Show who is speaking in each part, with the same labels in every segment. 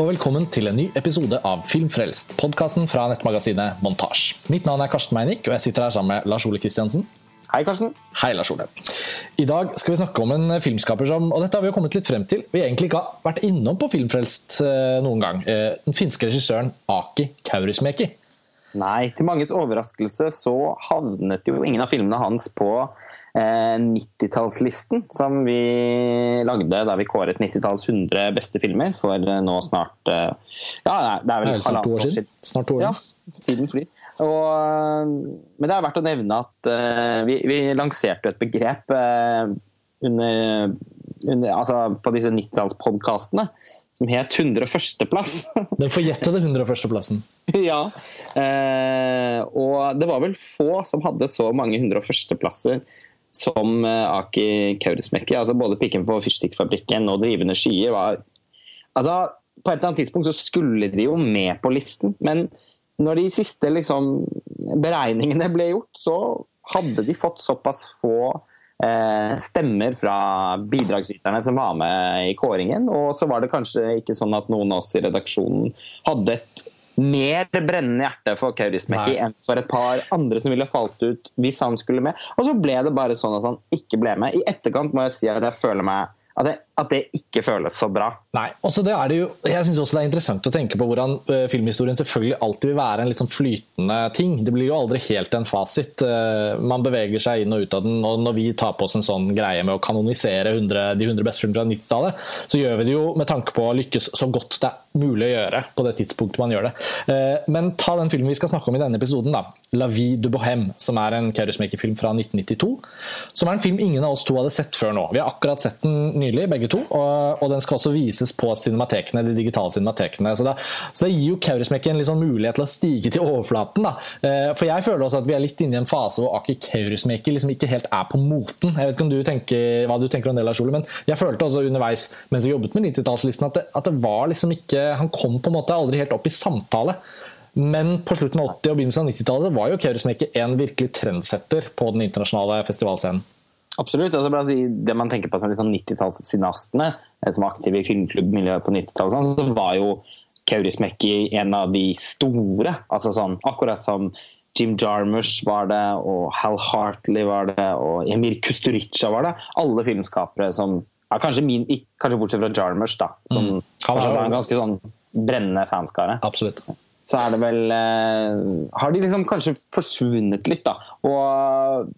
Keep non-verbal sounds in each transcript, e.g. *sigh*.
Speaker 1: og velkommen til en ny episode av Filmfrelst, podkasten fra nettmagasinet Montasj. Mitt navn er Karsten Meinick, og jeg sitter her sammen med Lars Ole Kristiansen.
Speaker 2: Hei, Karsten.
Speaker 1: Hei, Lars Ole. I dag skal vi snakke om en filmskaper som og dette har vi jo kommet litt frem til, vi egentlig ikke har vært innom på Filmfrelst eh, noen gang. Eh, den finske regissøren Aki Kaurismäki.
Speaker 2: Nei, til manges overraskelse så havnet jo ingen av filmene hans på 90-tallslisten som vi lagde da vi kåret 90-talls 100 beste filmer for eh, nå snart eh, Ja, det er vel
Speaker 1: det snart to år siden. Snart to år
Speaker 2: Ja, tiden flyr. Og, eh, men det er verdt å nevne at uh, vi, vi, lanserte et begrep uh, under, under, altså på disse 90-tallspodkastene som het 101.-plass. *laughs*
Speaker 1: Den forjettede 101.-plassen.
Speaker 2: ja. Eh, og det var vel få som hadde så mange 101.-plasser som eh, Aki Kaurismäki. Altså både 'Pikken på fyrstikkfabrikken' og 'Drivende skyer' var altså, På et eller annet tidspunkt så skulle de jo med på listen, men når de siste liksom, beregningene ble gjort, så hadde de fått såpass få stemmer fra bidragsyterne som var med i kåringen. Og så var det kanskje ikke sånn at noen av oss i redaksjonen hadde et mer brennende hjerte for Kaurismäki enn for et par andre som ville falt ut hvis han skulle med. Og så ble det bare sånn at han ikke ble med. I etterkant må jeg si at jeg føler meg at det, at det, ikke føles så bra.
Speaker 1: Nei, også det er det jo, Jeg syns også det er interessant å tenke på hvordan uh, filmhistorien selvfølgelig alltid vil være en litt sånn flytende ting. Det blir jo aldri helt en fasit. Uh, man beveger seg inn og ut av den. og Når vi tar på oss en sånn greie med å kanonisere 100, de 100 beste filmene fra 90-tallet, så gjør vi det jo med tanke på å lykkes så godt det er mulig å gjøre på det tidspunktet man gjør det. Uh, men ta den filmen vi skal snakke om i denne episoden, da. 'La vie du Bohème', som er en Kaurismäki-film fra 1992. Som er en film ingen av oss to hadde sett før nå. Vi har akkurat sett den nylig, begge to. Og, og den skal også vises på cinematekene, de digitale cinematekene. Så så det gir jo Kaurismäki en liksom mulighet til å stige til overflaten. Da. Eh, for jeg føler også at vi er litt inne i en fase hvor Aki Kaurismäki liksom ikke helt er på moten. Jeg vet ikke om du tenker, hva du tenker om det, Lars Ole, men jeg følte også underveis mens jeg jobbet med 90-tallslisten at, at, det var liksom ikke Han kom på en måte aldri helt opp i samtale. Men på slutten av 80- og begynnelsen av 90-tallet var jo Kaurismäki en virkelig trendsetter på den internasjonale festivalscenen.
Speaker 2: Absolutt. altså blant Det man tenker på som liksom 90-tallscinastene, eh, som var aktive i filmklubbmiljøet på 90-tallet, sånn, så var jo Kaurismäki en av de store. altså sånn, Akkurat som Jim Jarmusch var det, og Hal Hartley var det, og Emir Kusturica var det. Alle filmskapere som ja, kanskje, min, kanskje bortsett fra Jarmusch, da, som mm. kanskje var en ganske sånn brennende fanskare.
Speaker 1: Absolutt.
Speaker 2: Så er det vel eh, Har de liksom kanskje forsvunnet litt, da. Og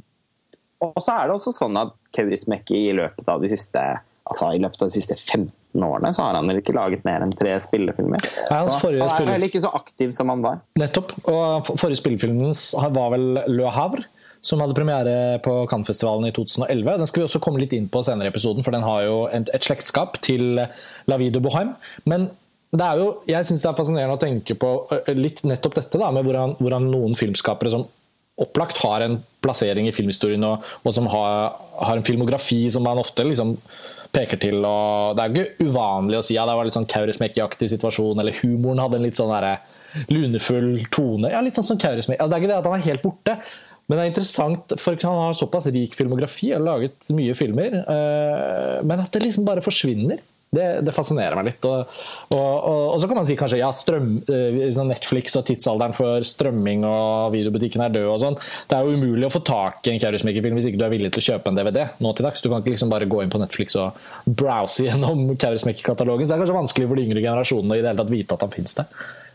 Speaker 2: og så er det også sånn at Kaurismäki i løpet av de siste altså i løpet av de siste 15 årene så har han vel ikke laget mer enn tre spillefilmer.
Speaker 1: Ja, han er
Speaker 2: heller ikke så aktiv som han var.
Speaker 1: Nettopp. Og forrige spillefilmen var vel Le Havre som hadde premiere på Cannes-festivalen i 2011. Den skal vi også komme litt inn på senere i episoden, for den har jo et, slektskap til La Vie de Bohème. Men det er jo, jeg syns det er fascinerende å tenke på litt nettopp dette, da, med hvordan, hvordan noen filmskapere som opplagt har en plassering i filmhistorien og, og som har, har, en filmografi som man ofte liksom peker til. og Det er ikke uvanlig å si ja, det var litt sånn Kaurismäki-aktig situasjon, eller humoren hadde en litt sånn der, lunefull tone. ja, litt sånn som Kaurismäki. Altså, det er ikke det at han er helt borte, men det er interessant, for han har såpass rik filmografi og laget mye filmer, øh, men at det liksom bare forsvinner. Det, det, fascinerer meg litt. Og, og, og, og, så kan man si kanskje ja, strøm, eh, sånn Netflix og tidsalderen for strømming og videobutikken er død og sånn. Det er jo umulig å få tak i en Kaurismäki-film hvis ikke du er villig til å kjøpe en DVD nå til dags. Du kan ikke liksom bare gå inn på Netflix og browse *laughs* gjennom Kaurismäki-katalogen. Så det er kanskje vanskelig for de yngre generasjonene i det hele tatt vite at han finnes der.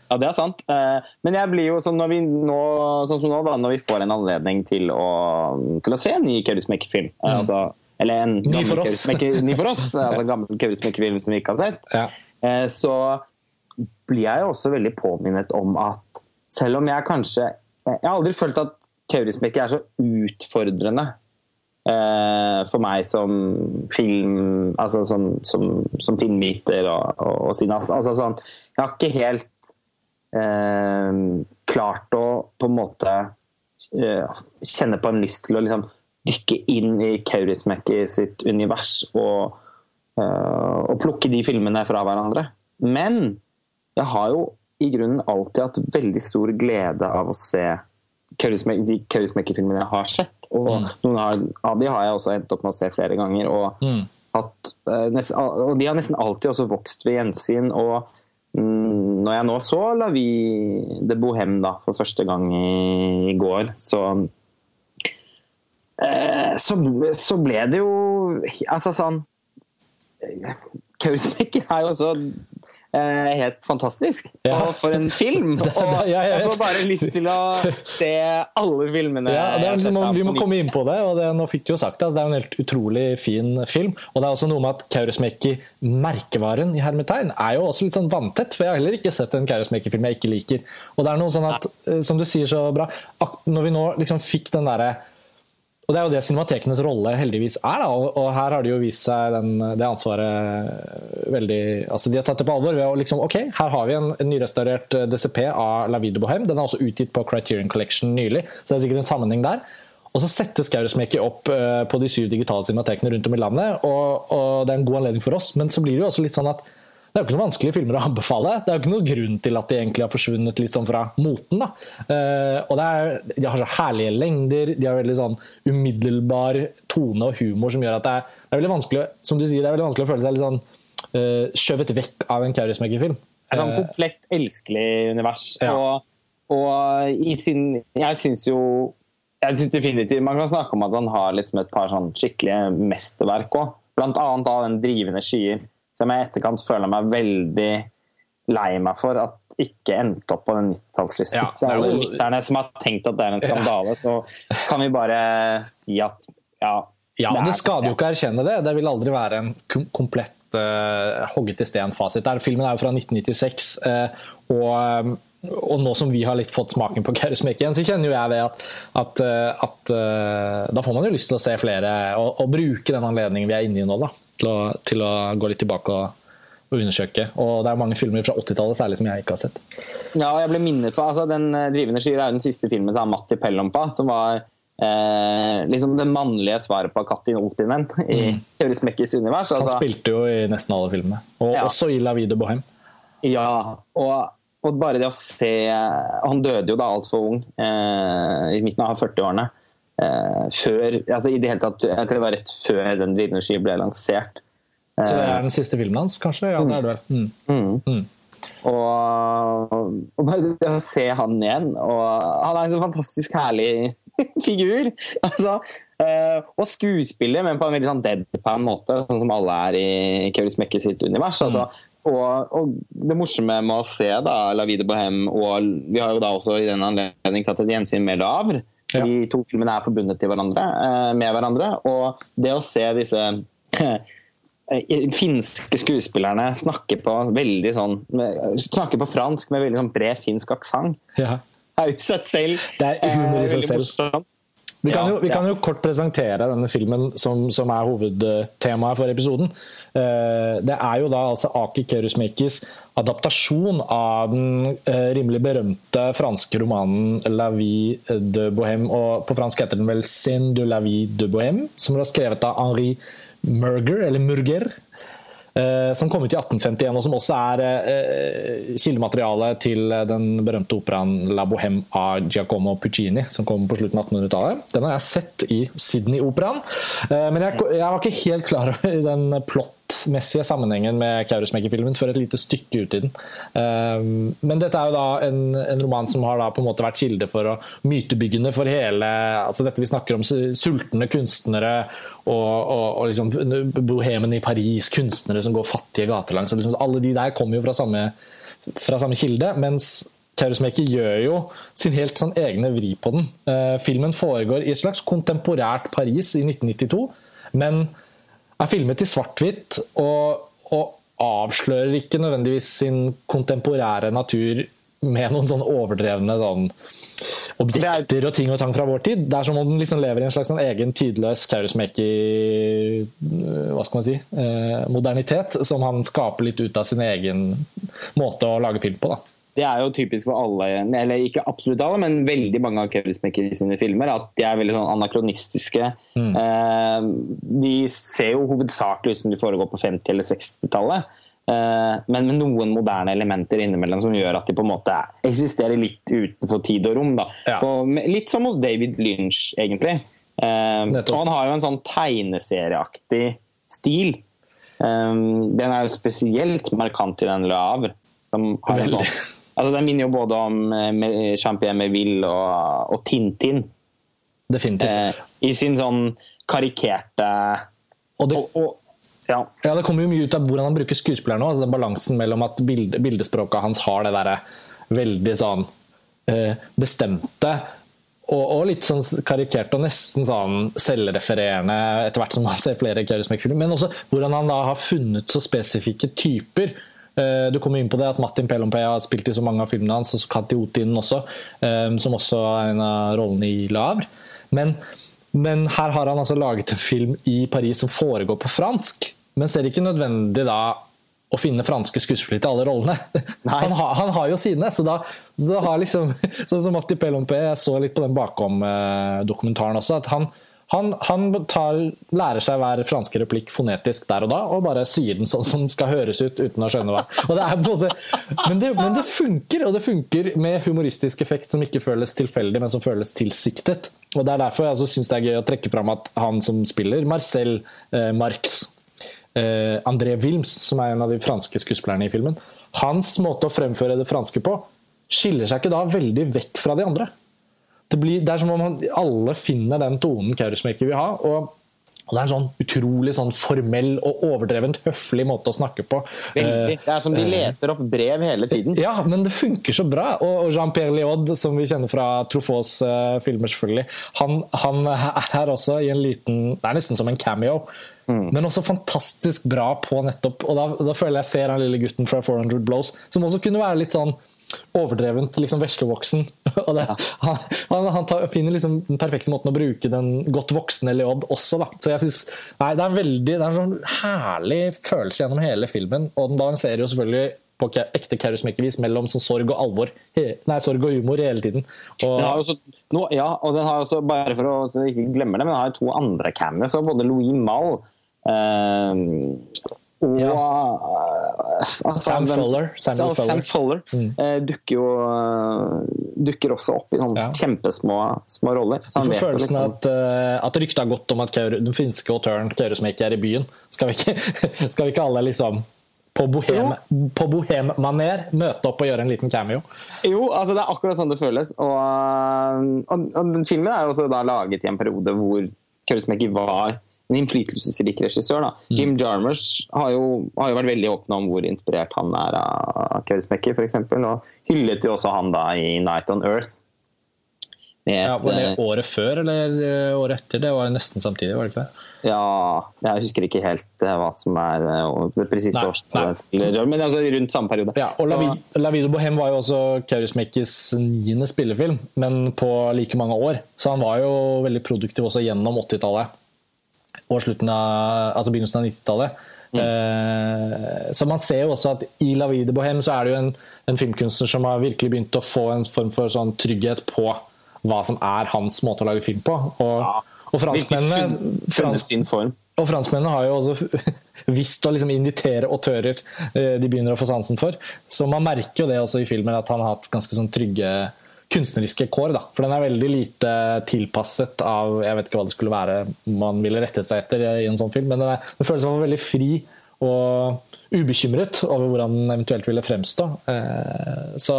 Speaker 2: Ja, det er sant. Eh, men jeg blir jo sånn, når vi nå, sånn som nå, da, når vi får en anledning til å, til å se en ny Kaurismäki-film mm. altså eller en
Speaker 1: ny for oss,
Speaker 2: ny for oss *laughs* altså gammel kaurismäki-film som vi ikke har sett. Ja. Eh, så blir jeg også veldig påminnet om at selv om jeg kanskje Jeg har aldri følt at Kaurismäki er så utfordrende eh, for meg som film Altså som, som, som filmviter og, og, og sinas. Altså sånn Jeg har ikke helt eh, klart å på en måte eh, kjenne på en lyst til å liksom dykke inn i Kaurismäki sitt univers og, uh, og, plukke de filmene fra hverandre. Men jeg har jo i grunnen alltid hatt veldig stor glede av å se de Kaurismäki-filmene jeg har sett. Og mm. noen av de har jeg også endt opp med å se flere ganger. Og, mm. hatt, uh, nest, og de har nesten alltid også vokst ved gjensyn. og mm, Når jeg nå så La Vie de Bohem da, for første gang i, går, så eh, så, så ble det jo Altså sånn Kaurismäki er jo også eh, helt fantastisk. Ja. Og for en film! *laughs* Og jeg får bare lyst til å se alle filmene.
Speaker 1: Ja, liksom, vi må komme inn på det, og det, nå fikk du jo sagt det. Altså, det er jo en helt utrolig fin film. Og det er også noe med at Kaurismäki, merkevaren i hermetegn, er jo også litt sånn vanntett. For jeg har heller ikke sett en Kaurismäki-film jeg ikke liker. Og det er noe sånn at, eh, som du sier så bra, når vi nå liksom fikk den derre og Det er jo det cinematekenes rolle heldigvis er. da, og, her har de jo vist seg den, det ansvaret veldig altså De har tatt det på alvor ved å liksom Ok, her har vi en, en nyrestaurert DCP av La Vida Bohem. Den er også utgitt på Criterion Collection nylig, så det er sikkert en sammenheng der. Og så settes Skaurosmeki opp uh, på de syv digitale cinematekene rundt om i landet, og, og, det er en god anledning for oss, men så blir det jo også litt sånn at det er jo ikke noen vanskelige filmer å anbefale. Det er jo ikke noen grunn til at de egentlig har forsvunnet litt sånn fra moten. da. Uh, og er, De har så herlige lengder, de har veldig sånn umiddelbar tone og humor som gjør at det er, det er veldig vanskelig som du sier, det er veldig vanskelig å føle seg litt sånn uh, skjøvet vekk av en Kaurismäki-film.
Speaker 2: Et sånn komplett elskelig univers. Ja. Og, og, i sin Jeg syns jo jeg synes definitivt Man kan snakke om at han har liksom et par sånn skikkelige mesterverk òg. Blant annet av den drivende skyer som jeg i etterkant føler meg veldig lei meg for at ikke endte opp på den 90-tallslisten. Ja, er jo lytterne som har tenkt at det er en skandale, så kan vi bare si at ja.
Speaker 1: Ja, det, det skader jo ikke å erkjenne det. Det vil aldri være en komplett uh, hogget i sten-fasit. Filmen er jo fra 1996, uh, eh, og og nå som vi har litt fått smaken på Kaurismäki igjen, så kjenner jo jeg det at, at, eh, at, da får man jo lyst til å se flere og, og bruke den anledningen vi er inne i nå, da til å, til å gå litt tilbake og, og, undersøke. Og det er mange filmer fra 80-tallet særlig som jeg ikke har sett.
Speaker 2: Ja, og jeg ble minnet på altså, Den eh, drivende skyer er jo den siste filmen til Matti Pellompa, som var eh, liksom det mannlige svaret på Katin Otinen i mm. Kaurismäkis univers.
Speaker 1: Altså. Han spilte jo i nesten alle filmene, og ja. også i La Vide Bohem.
Speaker 2: Ja, og, og, bare det å se Han døde jo da altfor ung, eh, i midten av 40-årene. Eh, før altså i det hele tatt, Jeg tror det var rett før den drivende sky ble lansert.
Speaker 1: Så det er eh, den siste filmen hans, kanskje? Ja, det er det vel. Mm. Mm.
Speaker 2: Mm. Og, og, bare det å se han igjen og Han er en så fantastisk herlig *laughs* figur! Altså, uh, og skuespiller, men på en veldig sånn deadpan måte, sånn som alle er i Kevin Smekke sitt univers. Altså, mm. Og, og, det morsomme med å se da, La Vida Bohem og vi har jo da også i den anledning tatt et gjensyn med Lavr. ja. De to filmene er forbundet til hverandre, eh, med hverandre. Og det å se disse *laughs* eh, finske skuespillerne snakke på veldig sånn Snakke på fransk med veldig sånn bred finsk aksent. Ja. Er jo seg selv
Speaker 1: Det er humor i seg selv. selv. Vi kan, jo, vi kan, jo, kort presentere denne filmen som, som er hovedtemaet for episoden. Det er jo da altså Aki Kaurismäkis adaptasjon av den uh, rimelig berømte franske romanen 'La vie de Bohème'. og På fransk heter den vel 'Sin de la vie de Bohème', som ble skrevet av Henri Murger, eller Murger. Eh, som kom ut i 1851, og som også er eh, kildemateriale til den berømte operaen 'La Bohème' av Giacomo Puccini, som kom på slutten av 1800-tallet. Den har jeg sett i Sydney-operaen, men jeg, jeg, var ikke helt klar over den plott messige sammenhengen med Kaurismäki-filmen før et lite stykke ut i den. Um, men dette er jo da en, en, roman som har på en måte vært kilde for å mytebyggende for hele altså Dette vi snakker om sultne kunstnere og, og, og liksom bohemen i Paris, kunstnere som går fattige gatelangs. Liksom, alle de der kommer jo fra samme, fra samme kilde. mens Kaurismäki gjør jo sin helt sånn egne vri på den. Uh, filmen foregår i et slags kontemporært Paris i 1992, men er filmet i svart-hvitt og, og, avslører ikke nødvendigvis sin kontemporære natur med noen sånn overdrevne sånn objekter og ting og tang fra vår tid. Det er som om den liksom lever i en slags sånn egen tidløs Kaurismäki hva skal man si, eh, modernitet, som han skaper litt ut av sin egen måte å lage film på. da
Speaker 2: det er jo typisk for alle, eller ikke absolutt alle, men veldig mange av Kevin sine filmer, at de er veldig sånn anakronistiske. Mm. Eh, de ser jo hovedsakelig ut som de foregår på 50- eller 60-tallet. Eh, men med noen moderne elementer innimellom som gjør at de på en måte eksisterer litt utenfor tid og rom. Ja. Og, litt som hos David Lynch, egentlig. Eh, og han har jo en sånn tegneserieaktig stil. Den er jo spesielt markant i den Le Havre. Som har en sånn, altså Den minner jo både om Champion Meville Melville og, og Tintin.
Speaker 1: Definitivt. Eh,
Speaker 2: I sin sånn karikerte
Speaker 1: og det, og, og, ja. ja. det kommer jo mye ut av hvordan han bruker skuespilleren nå. Altså den balansen mellom at bilde, bildespråket hans har det derre veldig sånn eh, bestemte og, og, litt sånn karikert og nesten sånn selvrefererende etter hvert som man ser flere Kaurismäki-filmer. Men også hvordan han da har funnet så spesifikke typer. Eh, du kommer inn på det at Martin Pelompe har spilt i så mange av filmene hans, og Katiotin også, eh, som også er en av rollene i Lavre. Men, men her har han altså laget en film i Paris som foregår på fransk. Men ser ikke nødvendig da å finne franske skuespillere til alle rollene. *laughs* Han, ha, han, har jo sine, så da, så da har liksom *laughs* Sånn som Matti Pelompe, jeg så litt på den bakom-dokumentaren også, at han, han, han tar, lærer seg hver franske replikk fonetisk der og da, og bare sier den sånn som den skal høres ut uten å skjønne hva. Det både, men, det, men, det, funker, og det funker med humoristisk effekt som ikke føles tilfeldig, men som føles tilsiktet. Og Det er derfor jeg syns det er gøy å trekke fram at han som spiller Marcel eh, Marx eh, André Wilms, som er en av de franske skuespillerne i filmen, hans måte å fremføre det franske på skiller seg ikke da veldig vekk fra de andre. Det, blir, det er som om alle finner den tonen Kaurismäki vil ha. og og Det er en sånn utrolig sånn formell og overdrevent høflig måte å snakke på.
Speaker 2: Veldig. Det er som de eh, leser opp brev hele tiden.
Speaker 1: Ja, men det funker så bra. Og Jean-Pierre Liod, som vi kjenner fra Trofots uh, filmer, selvfølgelig, han, han, er her også i en liten Det er nesten som en cameo. Mm. Men også fantastisk bra på nettopp Og da, da føler jeg ser han lille gutten fra 400 Blows, som også kunne være litt sånn overdrevent liksom veslevoksen. *laughs* Og det, han, han, han tar, finner liksom den perfekte måten å bruke den godt voksne Leod også. Da. Så jeg synes, nei, Det er en veldig, det er en sånn herlig følelse gjennom hele filmen. Og den balanserer jo selvfølgelig på ekte Kaurismäki-vis mellom sånn sorg og alvor. Nei, sorg og humor hele tiden.
Speaker 2: Og, også, no, ja, og den har også, bare for å så ikke glemme det, men den har jo to andre cameos. Både Louis Mall eh, og ja.
Speaker 1: uh, altså, Sam Fuller,
Speaker 2: Sam Fuller, Fuller mm. eh, dukker jo uh, dukker også opp i noen ja. kjempesmå små roller.
Speaker 1: Så du får følelsen liksom... at, at ryktet har gått om at Kaur, den finske autøren Kaurismäki er i byen. Skal vi ikke, *laughs* skal vi ikke alle liksom på bohem, maner møte opp og gjøre en liten cameo?
Speaker 2: Jo, altså det er akkurat sånn det føles. Og, og, og filmen er jo også da laget i en periode hvor Kaurismäki var en innflytelsesrik regissør. Da. Mm. Jim Jarmers har jo, har jo, vært veldig åpen om hvor inspirert han er av Kaurismäki f.eks. Og hyllet jo også han da i 'Night on Earth'.
Speaker 1: Et, ja, var det eh, året før eller eh, året etter? Det var nesten samtidig, var det ikke det?
Speaker 2: Ja, jeg husker ikke helt eh, hva som er det presise årstallet. Men altså rundt samme periode.
Speaker 1: Ja, og La, La Vida Bohem var jo også Kaurismäkis niende spillefilm, men på like mange år. Så han var jo veldig produktiv også gjennom 80-tallet og slutten av, altså begynnelsen av 90-tallet. Mm. Eh, så man ser jo også at i La Vie de Bohème så er det jo en, en, filmkunstner som har virkelig begynt å få en form for sånn trygghet på hva som er hans måte å lage film på. Og, ja. og franskmennene fransk, og franskmennene har jo også *laughs* visst å liksom invitere autører eh, de begynner å få sansen for. Så man merker jo det også i filmen, at han har hatt ganske sånn trygge kunstneriske kår. Da. For den er veldig lite tilpasset av Jeg vet ikke hva det skulle være man ville rettet seg etter i en sånn film, men den, er, den føles veldig fri og ubekymret over hvordan den eventuelt ville fremstå. Eh, så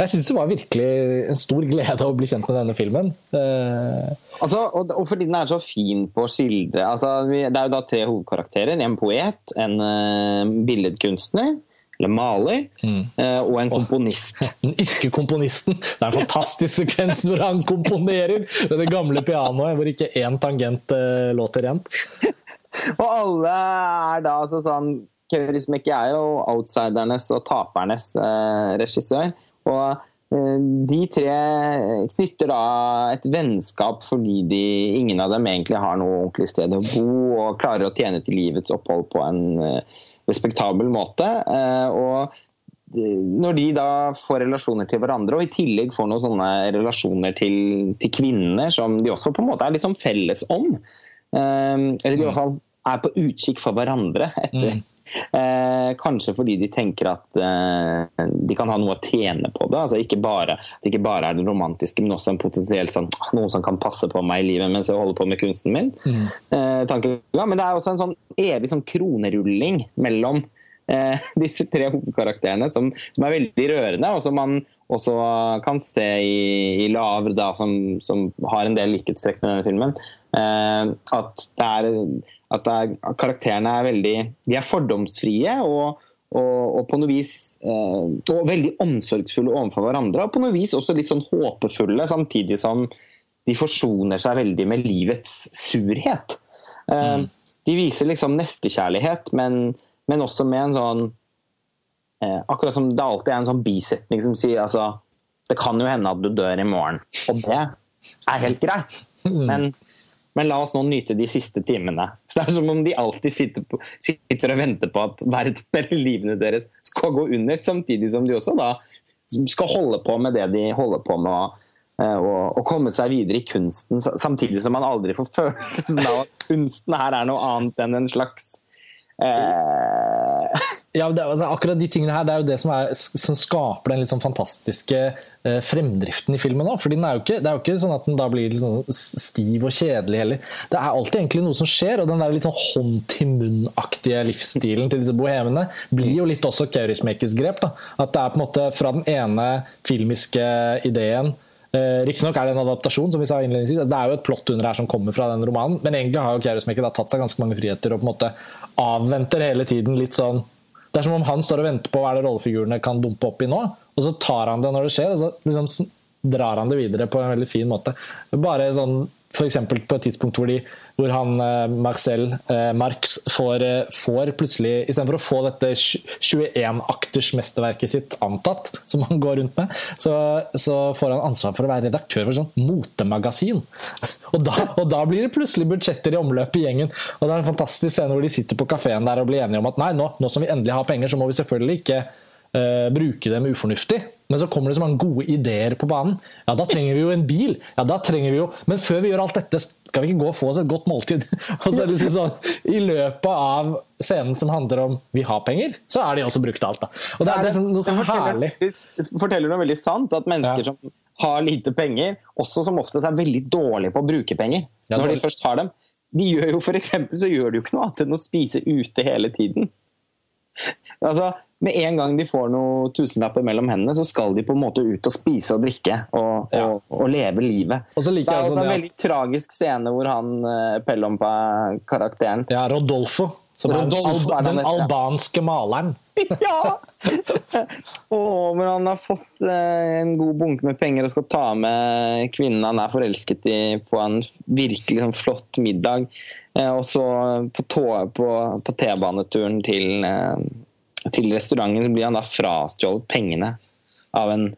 Speaker 1: jeg syns det var virkelig en stor glede å bli kjent med denne filmen.
Speaker 2: Eh, altså, og, og, fordi den er så fin på å skildre altså, Det er jo da tre hovedkarakterer. En poet, en uh, billedkunstner eller maler, mm. Eh, og en komponist. *laughs*
Speaker 1: Den irske komponisten. Det er en fantastisk sekvens hvor han komponerer med det gamle pianoet, hvor ikke én tangent uh, låter rent.
Speaker 2: og alle er da altså sånn Kaurismäki er jo outsidernes og tapernes uh, regissør. Og de tre knytter da et vennskap fordi de, ingen av dem egentlig har noe ordentlig sted å bo og klarer å tjene til livets opphold på en respektabel måte. Eh, og når de da får relasjoner til hverandre, og i tillegg får noen sånne relasjoner til, til kvinner som de også på en måte er litt sånn felles om, eh, eller i hvert fall er på utkikk for hverandre etter. Eh, kanskje fordi de tenker at eh, de kan ha noe å tjene på det. altså Ikke bare, ikke bare er det romantiske, men også en potensielt sånn, noe som kan passe på meg i livet mens jeg holder på med kunsten min. Mm. Eh, men det er også en sånn evig sånn kronerulling mellom eh, *laughs* disse tre hovedkarakterene, som, som, er veldig rørende, og som man også kan se i, i Lavr, da, som, som, har en del likhetstrekk med denne filmen. Eh, at, det er, at er, karakterene er veldig De er fordomsfrie. og og, og, på noe vis eh, og veldig omsorgsfulle overfor hverandre. Og på noe vis også litt sånn håpefulle, samtidig som de forsoner seg veldig med livets surhet. Eh, mm. De viser liksom nestekjærlighet, men, men også med en sånn eh, Akkurat som det alltid er en sånn bisetning som sier altså Det kan jo hende at du dør i morgen, og det er helt greit. *laughs* Mm. Men men la oss nå nyte de siste timene. Så Det er som om de alltid sitter, på, sitter og venter på at verden *laughs* eller livene deres skal gå under, samtidig som de også da skal holde på med det de holder på med. Og, og, og komme seg videre i kunsten, samtidig som man aldri får *laughs* følelsen av at kunsten her er noe annet enn en slags
Speaker 1: Eh... Ja, det, altså, akkurat de tingene her det er jo det som, er, som skaper den litt sånn fantastiske eh, fremdriften i filmen. Da. fordi er ikke, Det er jo ikke sånn at den da blir liksom stiv og kjedelig heller. Det er alltid egentlig noe som skjer, og den der litt sånn hånd-til-munn-aktige livsstilen til disse bohemene blir jo litt også Kaurismäkis grep. da. At det er på en måte fra den ene filmiske ideen Uh, Riktignok er det en adaptasjon, som vi sa innledningsvis. Altså, det er jo et plott under her som kommer fra den romanen, men egentlig har jo Kaurismäki tatt seg ganske mange friheter og på en måte avventer hele tiden litt sånn Det er som om han står og venter på hva er det rollefigurene kan dumpe opp i nå, og så tar han det når det skjer, og så liksom drar han det videre på en veldig fin måte. Bare sånn F.eks. på et tidspunkt hvor, de, hvor han eh, Marcel eh, Marx får, eh, får plutselig Istedenfor å få dette 21-akters mesterverket sitt antatt, som han går rundt med, så, så, får han ansvar for å være redaktør for et sånt motemagasin. Og da, og da, blir det plutselig budsjetter i omløp i gjengen. Og det er en fantastisk scene hvor de sitter på kafeen der og blir enige om at nei, nå, nå som vi endelig har penger, så må vi selvfølgelig ikke bruke dem ufornuftig. Men så kommer det så mange gode ideer på banen. Ja, da trenger vi jo en bil. Ja, da trenger vi jo Men før vi gjør alt dette, skal vi ikke gå og få oss et godt måltid? *laughs* Og så er det liksom sånn, I løpet av scenen som handler om 'vi har penger', så er de også brukt alt. da. Og det er liksom noe så herlig.
Speaker 2: Det forteller noe veldig sant, at mennesker ja. som har lite penger, også som oftest er veldig dårlige på å bruke penger ja, når de først har dem. De gjør jo for eksempel, så gjør de jo ikke noe annet enn å spise ute hele tiden. *laughs* Altså, med en gang de får noen tusenlapper mellom hendene, så skal de på en måte ut og spise og drikke og, ja. og, og leve livet. Og det er også en veldig tragisk scene hvor han uh, Pellompa-karakteren
Speaker 1: Ja, Rodolfo. Som Rodolfo, er, den, albanske maleren. *laughs*
Speaker 2: ja! oh, men han har fått uh, en god bunke med penger og skal ta med kvinnen han er forelsket i, på en virkelig sånn, flott middag. Uh, og så på T-baneturen til til restauranten så blir han da frastjålet pengene av en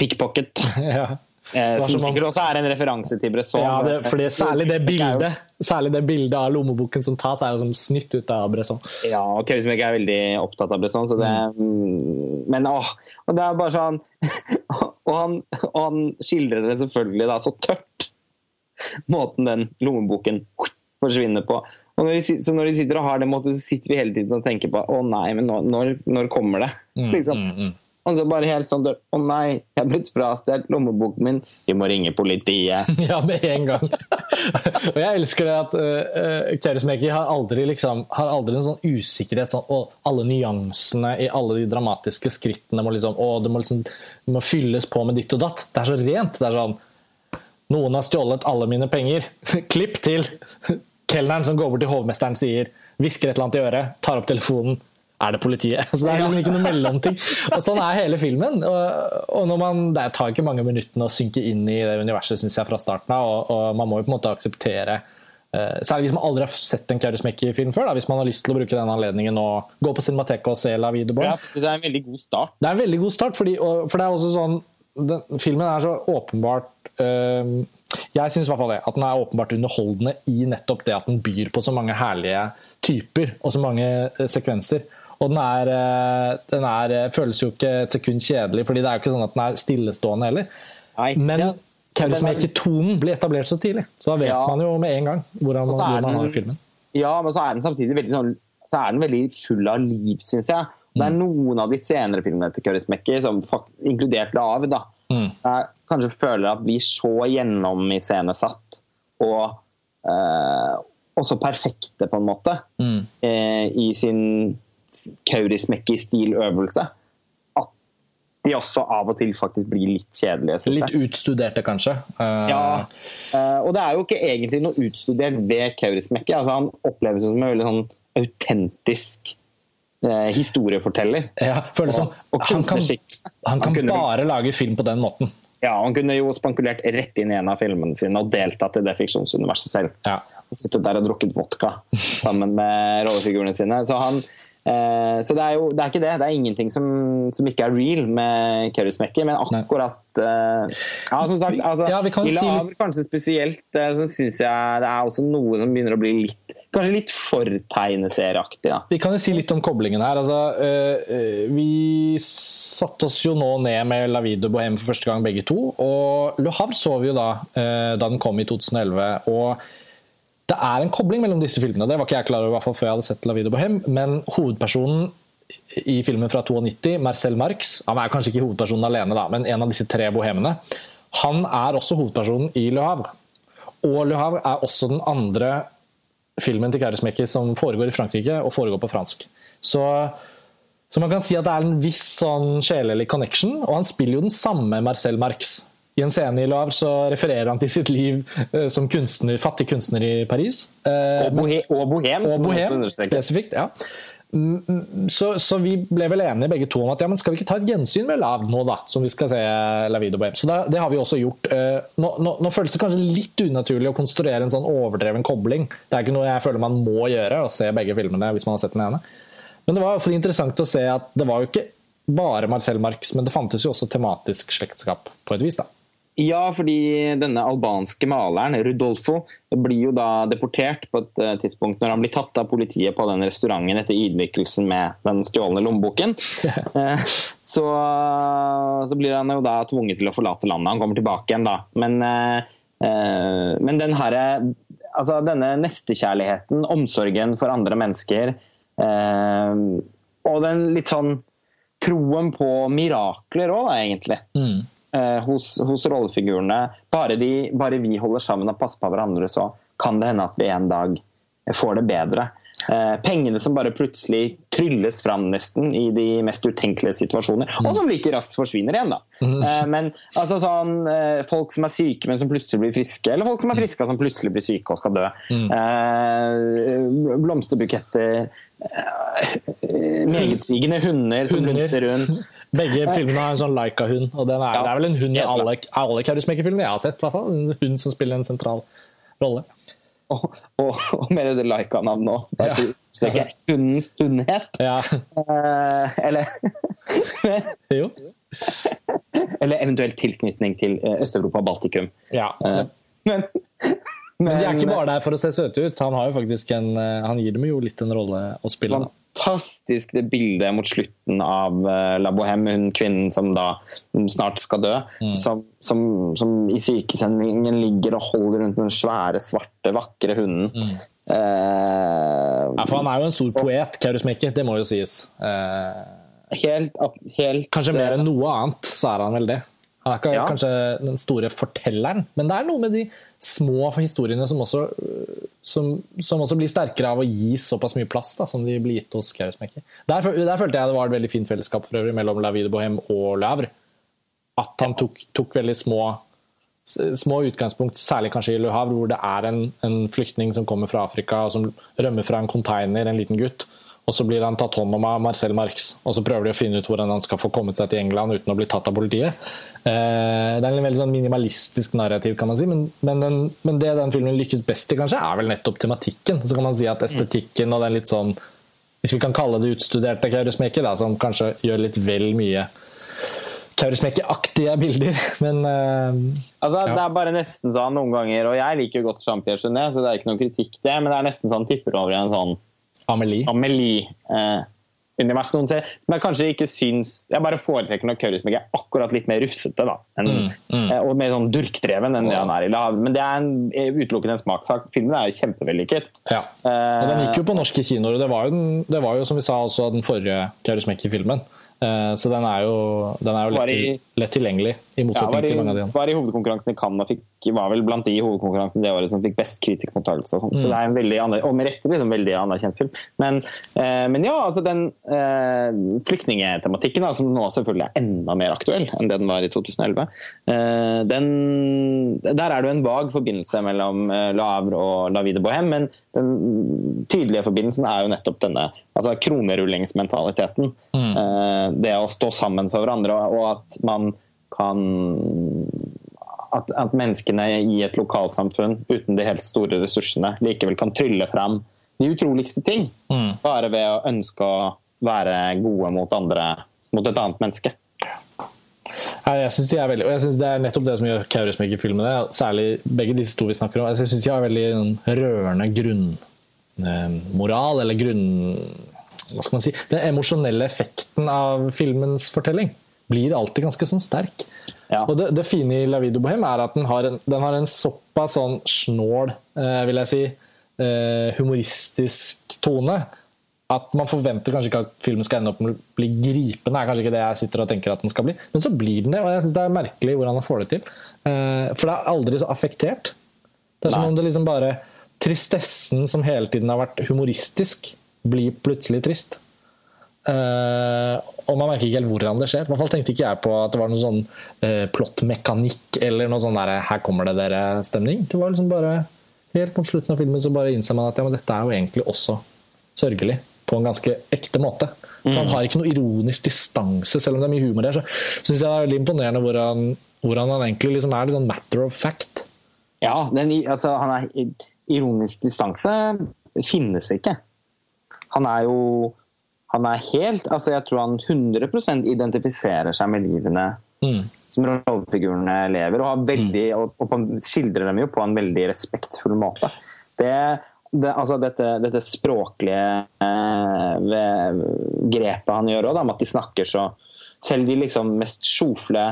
Speaker 2: pickpocket. *laughs* Ja. Eh, som sikkert også er en referanse til Bresson.
Speaker 1: Ja, det, fordi særlig det, bildet, særlig det bildet av lommeboken som tas, er jo som snytt ut av Bresson.
Speaker 2: Ja, og Kevin er veldig opptatt av Bresson, så det mm. Men åh, og det er bare sånn *laughs* og, han, og han skildrer det selvfølgelig da så tørt, måten den lommeboken forsvinner på. Og når de, så når de sitter og har det måte, så sitter vi hele tiden og tenker på å nei, men når, når kommer det? Mm, liksom. mm, mm. Og så bare helt sånn Å nei, jeg er blitt frastjålet lommeboken min. Vi må ringe politiet. *laughs*
Speaker 1: ja, med en gang. og jeg elsker det at uh, Kaurismäki har aldri liksom har aldri en sånn usikkerhet sånn, og alle nyansene i alle de dramatiske skrittene må liksom, å, det må, liksom, det må fylles på med ditt og datt. Det er så rent. Det er sånn Noen har stjålet alle mine penger. *laughs* Klipp til kelneren som går bort til hovmesteren sier hvisker et eller annet i øret, tar opp telefonen. Er det politiet? *laughs* Så det er liksom ikke noe mellomting. Og Sånn er hele filmen. Og, og man, Det tar ikke mange minuttene å synke inn i det universet synes jeg, fra starten av. Og, og, man må jo på en måte akseptere uh, Særlig hvis man aldri har sett en Kaurismäki-film før. Da, hvis man har lyst til å bruke den anledningen og gå på Cinemateket og se La Vie de Bon.
Speaker 2: Ja, det er en veldig god start.
Speaker 1: Det er en veldig god start, fordi, for det er også sånn den, Filmen er så åpenbart uh, jeg syns at den er åpenbart underholdende i nettopp det at den byr på så mange herlige typer og så mange eh, sekvenser. Og den, er, eh, den er, eh, føles jo ikke et sekund kjedelig, fordi det er jo ikke sånn at den er stillestående heller. Nei, Men ja. Kaurismäki-tonen blir etablert så tidlig, så da vet ja. man jo med en gang hvordan, hvor man har filmen.
Speaker 2: Ja, men så er den samtidig veldig, sånn, så er den veldig full av liv, syns jeg. Det er mm. noen av de senere filmene til Kaurismäki, inkludert Lav, da, mm. jeg kanskje føler at blir så gjennomiscenesatt og eh, også perfekte, på en måte, mm. eh, i sin kaurismäki-stiløvelse at de også av og til faktisk blir litt kjedelige.
Speaker 1: Litt utstuderte, kanskje?
Speaker 2: Uh... Ja, Eh, og det er jo ikke egentlig noe utstudert ved kaurismäki. Altså, han oppleves som en veldig sånn autentisk uh, historieforteller.
Speaker 1: Ja, føles som han kan, han kan bare lage film på den måten.
Speaker 2: Ja, Han kunne jo spankulert rett inn i en av filmene sine og deltatt i det fiksjonsuniverset selv.
Speaker 1: Ja.
Speaker 2: Sittet der og drukket vodka sammen med rollefigurene sine. Så han, så det er jo det er ikke det. Det er ingenting som, som ikke er real med Kaurismäki, men akkurat uh, Ja, som sagt, altså, ja, vi kan si... Aver, kanskje spesielt, uh, så syns jeg det er også noe som begynner å bli litt Kanskje litt for tegneserieaktig.
Speaker 1: Vi kan jo si litt om koblingen her. Altså, vi satte oss jo nå ned med La de Bohème for første gang, begge to. Og Le Havre så vi jo da da den kom i 2011. og det er en kobling mellom disse filmene. Det var ikke jeg klar over i hvert fall før jeg hadde sett La Vida Bohem, men hovedpersonen i filmen fra 92, Marcel Marx, han er kanskje ikke hovedpersonen alene, da, men en av disse tre bohemene, han er også hovedpersonen i Le Havre. Og Le Havre er også den andre filmen til Kaurismäki som foregår i Frankrike og foregår på fransk. Så, så, man kan si at det er en viss sånn sjelelig connection, og han spiller jo den samme Marcel Marx. I en scene i Lav så refererer han til sitt liv eh, som kunstner, fattig kunstner i Paris.
Speaker 2: Eh, og, bohe, og bohem.
Speaker 1: Og bohem spesifikt, ja. Mm, mm, så, så, vi ble vel enige begge to om at ja, men skal vi ikke ta et gjensyn med Lav nå, da? Som vi skal se La Vida Bohem. Så da, det har vi også gjort. Eh, nå, nå, nå, føles det kanskje litt unaturlig å konstruere en sånn overdreven kobling. Det er ikke noe jeg føler man må gjøre, å se begge filmene hvis man har sett den ene. Men det var iallfall interessant å se at det var jo ikke bare Marcel Marx, men det fantes jo også tematisk slektskap på et vis. da.
Speaker 2: Ja, fordi denne albanske maleren, Rudolfo, blir jo da deportert på et eh, tidspunkt når han blir tatt av politiet på den restauranten etter ydmykelsen med den stjålne lommeboken. *laughs* Eh, så, så, blir han jo da tvunget til å forlate landet. Han kommer tilbake igjen, da. Men, eh, men den her, altså denne nestekjærligheten, omsorgen for andre mennesker, og den litt sånn troen på mirakler òg, egentlig. Mm eh, hos, hos rollefigurene. Bare, de, bare, vi holder sammen og passer på hverandre, så kan det hende at vi en dag får det bedre. Eh, pengene som bare plutselig trylles fram nesten i de mest utenkelige situasjoner, mm. og som like raskt forsvinner igjen. da. Mm. Eh, men altså sånn, eh, Folk som er syke, men som plutselig blir friske, eller folk som er mm. friske, som plutselig blir syke og skal dø. Eh, blomsterbuketter Megetsigende hunder som lunter rundt. *laughs*
Speaker 1: Begge filmene har en sånn Laika-hund. og er, ja, Det er vel en hund i alle, alle Kaurismäki-filmene jeg har sett. hvert fall. En hund som spiller en sentral rolle.
Speaker 2: Og, og, og med det Laika-navnet òg. Ja. Ikke hundens hundhet.
Speaker 1: Ja.
Speaker 2: Uh, eller *laughs*
Speaker 1: Jo.
Speaker 2: eller eventuelt tilknytning til eh, Øst-Europa og Baltikum.
Speaker 1: Ja. Uh, men, men, men, de er ikke bare der for å se søte ut. Han, har jo faktisk en, han gir dem jo litt en rolle å spille. Da
Speaker 2: fantastisk det bildet mot slutten av uh, La Bohème, hun kvinnen som da snart skal dø. Mm. Som, som, som, i sykesendingen ligger og holder rundt den svære, svarte, vakre hunden. Mm.
Speaker 1: Eh, ja, for han er jo en stor poet, Kaurismäki, det må jo sies. Eh,
Speaker 2: helt, helt,
Speaker 1: Kanskje mer enn noe annet, så er han vel det. Han er ikke ja. kanskje den store fortelleren, men det er noe med de små historiene som også, som, som også blir sterkere av å gi såpass mye plass da, som de blir gitt hos Kaurismäki. Der, der, følte jeg det var et veldig fint fellesskap for øvrig mellom La Vie de Bohème og Lavre. At han tok, tok, veldig små, små utgangspunkt, særlig kanskje i Le Havre, hvor det er en, en flyktning som kommer fra Afrika og som rømmer fra en container, en liten gutt og så blir han tatt hånd om av Marcel Marx. Og så prøver de å finne ut hvordan han skal få kommet seg til England uten å bli tatt av politiet. Eh, det er en veldig sånn minimalistisk narrativ, kan man si, men, men, den, men, det den filmen lykkes best i, kanskje, er vel nettopp tematikken. Så kan man si at estetikken og den litt sånn Hvis vi kan kalle det utstuderte Kaurismäki, som kanskje gjør litt vel mye Kaurismäki-aktige bilder, *laughs* men uh,
Speaker 2: Altså, ja. Det er bare nesten sånn noen ganger, og jeg liker jo godt Jean-Pierre Genet, så det er ikke noen kritikk det, men det er nesten sånn tipper over i en sånn
Speaker 1: Amelie.
Speaker 2: Amelie eh, univers noen ser, men jeg kanskje ikke syns Jeg bare foretrekker når Kaurismäki er akkurat litt mer rufsete da, enn, mm, mm. Eh, og mer sånn durkdreven enn det han er i lav. Men det er en, utelukkende en smakssak. Filmen er kjempevellykket.
Speaker 1: Ja. Eh, den gikk jo på norske kinoer. Det var jo, den, det var jo som vi sa også den forrige Kaurismäki-filmen. Uh, så den er jo, den er jo lett, i, lett, tilgjengelig, i motsetning ja, i, til mange av de andre.
Speaker 2: Var i hovedkonkurransen i Cannes fikk, var vel blant de i hovedkonkurransen det året som fikk best kritikermottakelse. Mm. så det er en veldig og med rette liksom, veldig anerkjent film. Men, eh, men ja, altså den eh, flyktningetematikken, som nå selvfølgelig er enda mer aktuell enn det den var i 2011, den, der er det jo en vag forbindelse mellom eh, Lavre og La Vide Bohem, men den tydelige forbindelsen er jo nettopp denne altså kronerullingsmentaliteten. Mm. Eh, det å stå sammen for hverandre, og at man kan at, at, menneskene i et lokalsamfunn uten de helt store ressursene likevel kan trylle fram de utroligste ting. Mm. Bare ved å ønske å være gode mot andre, mot et annet menneske.
Speaker 1: Jeg synes de er veldig, og jeg synes Det er nettopp det som gjør Kaurismäki-filmene, særlig begge disse to vi snakker om. Jeg synes de har veldig rørende grunnmoral, eller grunn... Hva skal man si? Den emosjonelle effekten av filmens fortelling blir alltid ganske sånn sterk. Ja. Og det, det, fine i La Vida Bohem er at den har en, den har en såpass sånn snål, eh, vil jeg si, eh, humoristisk tone at man forventer kanskje ikke at filmen skal ende opp med å bli gripende. er kanskje ikke det jeg sitter og tenker at den skal bli, Men så blir den det, og jeg syns det er merkelig hvordan han får det til. Eh, for det er aldri så affektert. Det er som Nei. om det liksom bare Tristessen som hele tiden har vært humoristisk, blir plutselig trist. Uh, og man merker ikke helt hvordan det skjer. I hvert fall tenkte ikke jeg på at det var noen sånn uh, plottmekanikk eller noe sånn der 'her kommer det dere'-stemning. Det var liksom bare Helt mot slutten av filmen så bare innser man at ja, men dette er jo egentlig også sørgelig på en ganske ekte måte. Mm. Han har ikke noe ironisk distanse, selv om det er mye humor der. Så syns jeg det er veldig imponerende hvordan, hvordan han egentlig liksom er litt sånn matter of fact.
Speaker 2: Ja, den, altså, han er ironisk distanse finnes ikke. Han er jo han er helt altså Jeg tror han 100% identifiserer seg med livene mm. som rollefigurene lever, og, har veldig, mm. og, og, skildrer dem jo på en veldig respektfull måte. Det, det, altså dette, dette, språklige eh, grepet han gjør òg, med at de snakker så Selv de liksom mest sjofle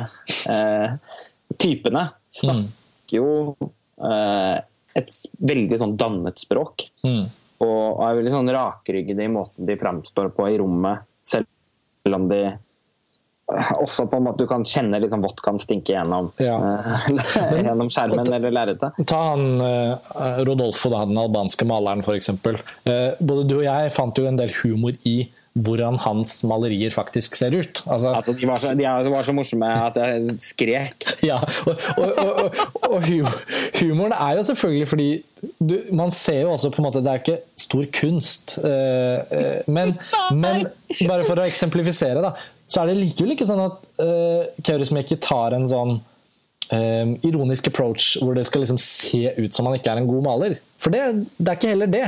Speaker 2: eh, typene snakker jo eh, et veldig sånn dannet språk. Mm. Og er veldig sånn rakryggede i måten de framstår på i rommet, selv om de også på en måte du kan kjenne liksom vodkaen stinke gjennom, ja. *laughs* uh, gjennom skjermen eller lerretet.
Speaker 1: Ta han uh, Rodolfo, da, den albanske maleren f.eks. Eh, både du og jeg fant jo en del humor i hvordan hans malerier faktisk ser ut.
Speaker 2: Altså, altså de, var så, de, var så, morsomme at jeg skrek. *laughs*
Speaker 1: Ja, og, og, og, og humoren er jo selvfølgelig fordi du, Man ser jo også på en måte Det er ikke stor kunst, men, men bare for å eksemplifisere, da så er det likevel ikke sånn at uh, Kaurismäki tar en sånn um, ironisk approach hvor det skal liksom se ut som han ikke er en god maler. For det, det er ikke heller det.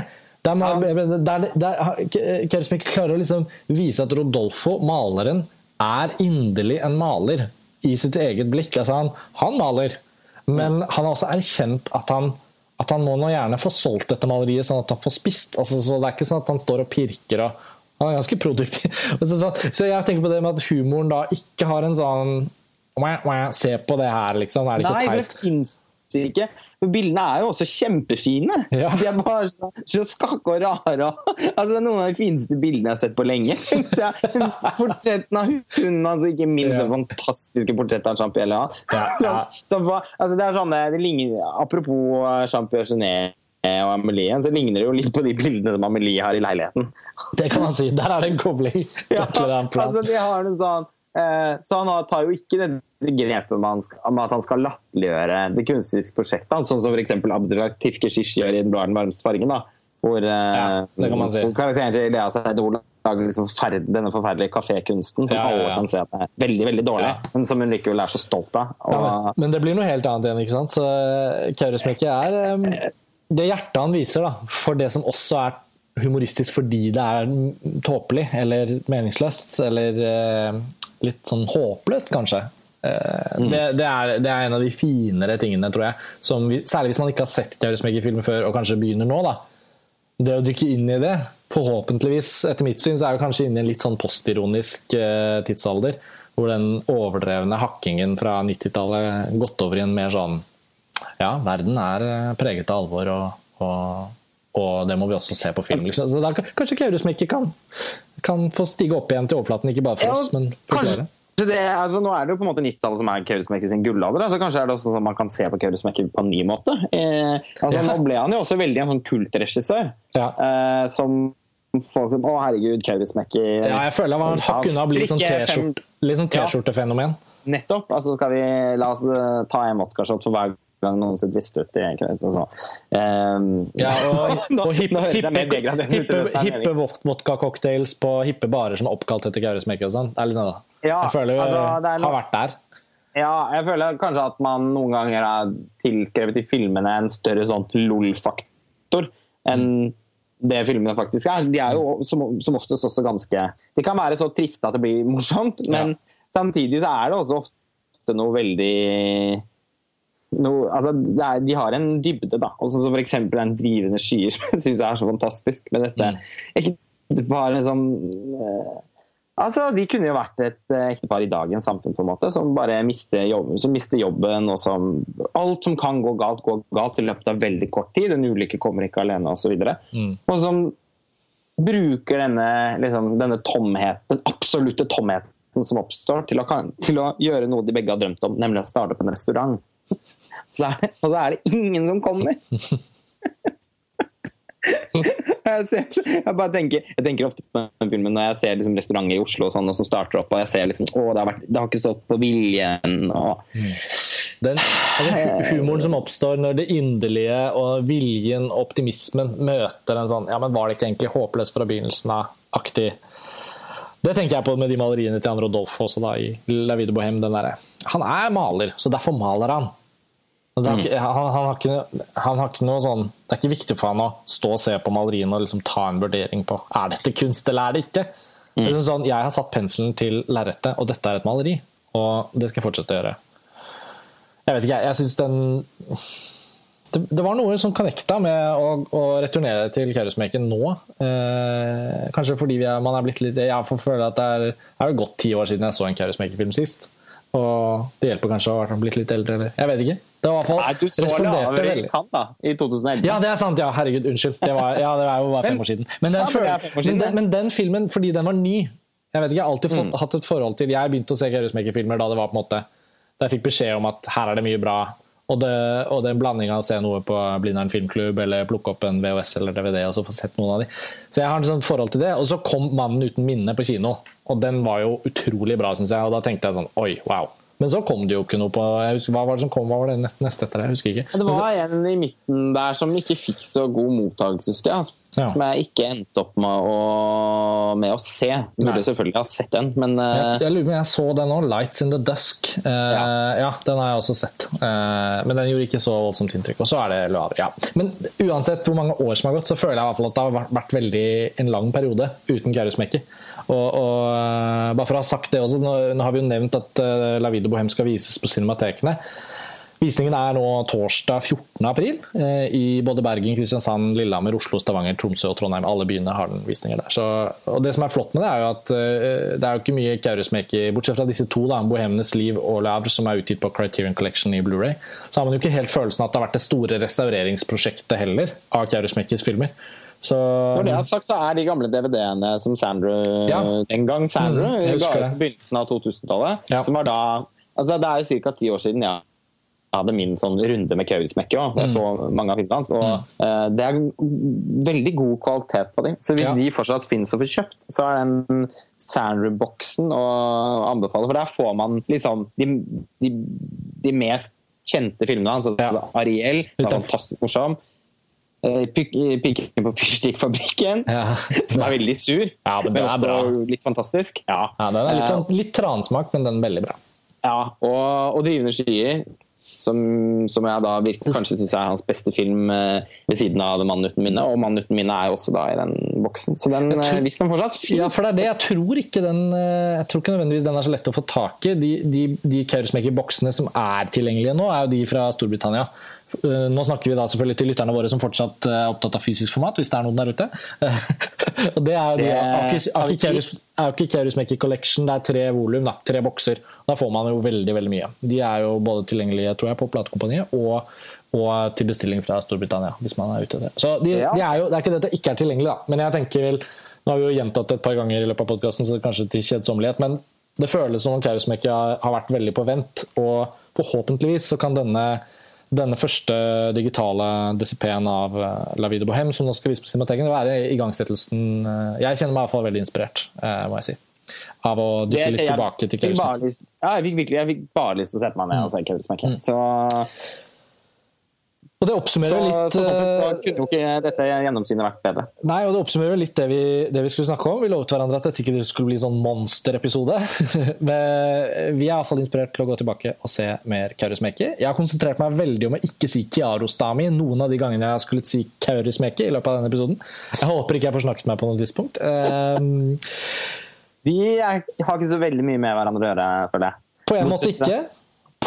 Speaker 1: Kaurismäki klarer å liksom vise at Rodolfo, maleren, er inderlig en maler i sitt eget blikk. Altså han, han maler, men han har også erkjent at han at han må nå gjerne få solgt dette maleriet sånn at han får spist. Altså, så Det er ikke sånn at han står og pirker og han er ganske produktiv. *laughs* Så, så, jeg tenker på det med at humoren da ikke har en sånn Se på det her, liksom. Er det
Speaker 2: ikke Nei, ikke. Men bildene er jo også kjempefine. Ja. De er bare så, så skakke og rare. Altså, det er noen av de fineste bildene jeg har sett på lenge. *laughs* Portretten av hunden hans, og ikke minst ja. det fantastiske portrettet av Jean-Pierre Lehan. Ja, altså, det er sånn, det ligner, apropos Jean-Pierre og Amelie, så ligner det jo litt på de bildene som Amelie har i leiligheten.
Speaker 1: Det kan man si. Der er det en kobling. *laughs*
Speaker 2: ja, altså de har en sånn eh, Så han tar jo ikke det grepet med, at han skal latterliggjøre det kunstneriske prosjektet, sånn som f.eks. Abdelaktif Keshish gjør i 'Den blå er den varmeste fargen'. da, hvor, eh, ja, det kan man si. hvor karakteren til Lea Seidol lager liksom forferd denne forferdelige kafékunsten som ja, ja, alle kan se at er veldig veldig dårlig, men som hun likevel er så stolt av. Og...
Speaker 1: Men, men, det blir noe helt annet igjen. ikke sant? Så eh, Kaurismäki er um det hjertet han viser da, for det som også er humoristisk fordi det er tåpelig eller meningsløst, eller uh, litt sånn håpløst, kanskje. Eh, mm. det, det, er, det, er, en av de finere tingene, tror jeg. Vi, særlig hvis man ikke har sett Kaurismäki-film før og kanskje begynner nå. da. Det å dykke inn i det, forhåpentligvis, etter mitt syn, så er vi kanskje inne i en litt sånn postironisk eh, tidsalder. Hvor den overdrevne hakkingen fra 90-tallet gått over i en mer sånn ja, verden er eh, preget av alvor, og, og, og, det må vi også se på film. Liksom. Så da, kanskje Kaurismäki kan kan få stige opp igjen til overflaten, ikke bare for oss, men for
Speaker 2: flere. Det, altså, nå er det jo på en måte 90-tallet som er Kaurismäki sin gullalder. Altså, kanskje er det også sånn man kan se på Kaurismäki på en ny måte. Eh, altså, ja. Nå ble han jo også veldig en sånn kultregissør. Ja. Eh, som folk som Å, herregud, Kaurismäki
Speaker 1: Ja, jeg føler han var hakket unna å bli litt sånn T-skjortefenomen.
Speaker 2: Nettopp. Altså skal vi La oss uh, ta en vodkashot for hver gang noen som drister ut i kveld. Så, um,
Speaker 1: ja, og, *laughs* og hippe, hippe, hippe, hippe vodka-cocktails på hippe barer som er oppkalt etter Kaurismäki og sånn. Sånn, ja, jeg føler vi altså, har vært der.
Speaker 2: Ja, jeg føler kanskje at man noen ganger har tilskrevet i filmene en større sånn LOL-faktor enn det filmene faktisk er. De er jo som, som, oftest også ganske De kan være så triste at det blir morsomt, men ja. samtidig så er det også ofte noe veldig noe, altså, er, De har en dybde, da. Også som f.eks. den drivende skyer, *laughs* som jeg syns er så fantastisk med dette. Mm. Bare sånn uh, Altså, De kunne jo vært et uh, ektepar i dagens samfunn på en måte, som bare mister, jobben, som mister jobben. og som Alt som kan gå galt, går galt i løpet av veldig kort tid. En ulykke kommer ikke alene osv. Og, så mm. og som bruker denne, liksom, denne tomheten, den absolutte tomheten som oppstår, til å, til å, gjøre noe de begge har drømt om, nemlig å starte på en restaurant. Så er, og så er det ingen som kommer! *laughs* Jeg, ser, jeg, bare tenker, jeg tenker ofte på den filmen når jeg ser liksom restauranter i Oslo og sånn, og som starter opp, og jeg ser liksom å, det har, vært, det har ikke stått på viljen. Og... Mm.
Speaker 1: Den, altså, humoren som oppstår når det inderlige og viljen og optimismen møter en sånn Ja, men var det ikke egentlig håpløst fra begynnelsen av-aktig Det tenker jeg på med de maleriene til Anne Rodolfo også da, i La Vida Bohème. Han er maler, så derfor maler han. Altså, mm. han, han, han, har ikke, han, har ikke, noe sånn Det er ikke viktig for han å stå og se på maleriene og liksom ta en vurdering på er dette kunst eller er det ikke. Mm. Det er sånn, jeg har satt penselen til lerretet, og dette er et maleri. Og det skal jeg fortsette å gjøre. Jeg vet ikke, jeg syns den det, det, var noe som connecta med å, å returnere til Kaurismäken nå. Eh, kanskje fordi er, man er blitt litt Jeg får føle at det er, det er gått ti år siden jeg så en Kaurismäki-film sist. Og det hjelper kanskje å ha blitt litt eldre, eller Jeg vet ikke. Det var i hvert fall
Speaker 2: Nei, du så lavere i kant da, i 2011.
Speaker 1: Ja, det er sant. ja, Herregud, unnskyld. Det var, ja, det er jo bare fem år siden. Men den, ja, men, men, den, men den, filmen, fordi den var ny Jeg vet ikke, jeg har alltid fått, mm. hatt et forhold til Jeg begynte å se Kaurismäki-filmer da det var på en måte Da jeg fikk beskjed om at her er det mye bra. Og det, og den en blanding av å se noe på Blindern filmklubb eller plukke opp en VHS eller DVD og så få sett noen av de. Så jeg har et sånt forhold til det. Og så kom 'Mannen uten minne' på kino, og den var jo utrolig bra, syns jeg. Og da tenkte jeg sånn Oi, wow. Men så kom det jo ikke noe på husker, Hva var det som kom? Hva var det neste, etter det? Jeg husker ikke.
Speaker 2: det var så, en i midten der som ikke fikk så god mottakelse, husker jeg. Altså. Ja. Som jeg ikke endte opp med å, med å se. Burde selvfølgelig ha sett den, men uh...
Speaker 1: jeg, jeg, lurer på om jeg så den òg. 'Lights in the Dusk'. Uh, ja. ja. den har jeg også sett. Uh, men den gjorde ikke så voldsomt inntrykk. Og så er det Loire. Ja. Men uansett hvor mange år som har gått, så føler jeg i hvert fall at det har vært, vært veldig en lang periode uten Kaurismäki. Og, og, eh, bare for å ha sagt det også, nå, nå har vi jo nevnt at uh, La Vida Bohem skal vises på cinematekene. Visningen er nå torsdag 14. april eh, i både Bergen, Kristiansand, Lillehammer, Oslo, Stavanger, Tromsø og Trondheim. Alle byene har den visninger der. Så, og Det som er flott med det, er jo at eh, det er jo ikke mye Kaurismäki, bortsett fra disse to, da, 'Bohemenes liv' og 'Lavr', som er utgitt på Criterion Collection i Blu-ray, så har man jo ikke helt følelsen at det har vært det store restaureringsprosjektet heller av Kaurismäkis filmer. Så,
Speaker 2: Når det er sagt, så er de gamle DVD-ene som Sandra ja. den gang Sandra mm, ga ut på begynnelsen av 2000-tallet, ja. som var da altså Det er jo ca. ti år siden jeg hadde min sånn runde med Kaurismäki òg. Jeg mm. så mange av filmene hans. Og mm. uh, det er veldig god kvalitet på dem. Så hvis ja. de fortsatt finnes å få kjøpt, så er den Sandra-boksen å anbefale. For der får man liksom de, de, de mest kjente filmene hans. Altså, Ariel, var fantastisk morsom. Eh, pikken på *laughs* Fyrstikkfabrikken, ja. som er veldig sur, ja, men også bra. litt fantastisk.
Speaker 1: Ja. ja den er litt, sånn, litt transmak, men den er veldig bra.
Speaker 2: Ja, og, og 'Drivende skyer', som, som, jeg da virker, kanskje syns er hans beste film eh, ved siden av 'Mannen uten minne'. Og 'Mannen uten minne' er også da i den boksen. Så den, tror, eh, hvis den fortsatt.
Speaker 1: Ja, for det er det. Jeg tror ikke den Jeg tror ikke nødvendigvis den er så lett å få tak i. De, de, de Kaurismäki-boksene som er tilgjengelige nå, er jo de fra Storbritannia. Eh, nå snakker vi da selvfølgelig til lytterne våre som fortsatt eh, er opptatt av fysisk format, hvis det er noen der ute. *laughs* Og det er jo de Aki Kerusmeki Collection. Det er tre volum, da, tre bokser. Da får man jo veldig veldig mye. De er jo både tilgjengelige tror jeg, på platekompaniet og, og, til bestilling fra Storbritannia. hvis man er ute der. Så de, de er jo, Det er ikke det at det ikke er tilgjengelig, da, men jeg tenker vel Nå har vi jo gjentatt det et par ganger i løpet av podkasten, så det er kanskje til kjedsommelighet. Men det føles som om Kaurusmekki har vært veldig på vent. Og forhåpentligvis så kan denne, denne første digitale DCP-en av eh, La Vida Bohem, som nå skal vise på Cinemateken, være igangsettelsen eh, Jeg kjenner meg i hvert fall veldig inspirert, eh, må jeg si. Av å dykke litt tilbake til Kaurusmekki.
Speaker 2: Ja, jeg fikk, virkelig, jeg fikk bare lyst til å sette meg ned og se Kaurusmekki. Mm. Så
Speaker 1: og det oppsummerer
Speaker 2: så,
Speaker 1: litt
Speaker 2: så, sånn sett så kunne jo ikke dette gjennomsynet vært bedre.
Speaker 1: Nei, og det oppsummerer litt det vi, det vi, skulle snakke om. Vi lovet hverandre at dette ikke skulle bli en sånn monsterepisode. *laughs* Men vi er iallfall inspirert til å gå tilbake og se mer Kaurismäki. Jeg har konsentrert meg veldig om å ikke si Kiarostami noen av de gangene jeg skulle si Kaurismäki i løpet av denne episoden. Jeg håper ikke jeg får snakket meg på noe tidspunkt. Um,
Speaker 2: vi har ikke så veldig mye med hverandre å gjøre, føler jeg.
Speaker 1: På en måte ikke.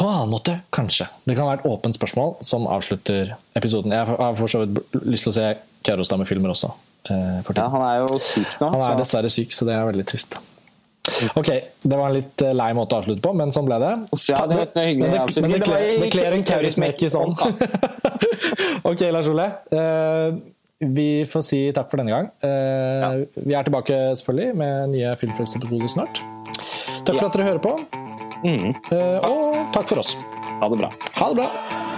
Speaker 1: På en annen måte, kanskje. Det kan være et åpent spørsmål som avslutter episoden. Jeg har for så vidt lyst til å se Kiarostami-filmer også.
Speaker 2: Eh, ja, han er jo syk nå.
Speaker 1: Han er så. dessverre syk, så det er veldig trist. Ok, det var en litt eh, lei måte å avslutte på, men sånn ble det.
Speaker 2: Ja, det, det, men det,
Speaker 1: men det kler en Kaurismäki sånn. *laughs* ok, Lars Ole. Eh, vi får si takk for denne gang. Eh, ja. Vi er tilbake selvfølgelig med nye Filmfrelseepisoder snart. Takk for at dere hører på. Mm. Uh, og takk for oss.
Speaker 2: Ha det bra.
Speaker 1: Ha det bra.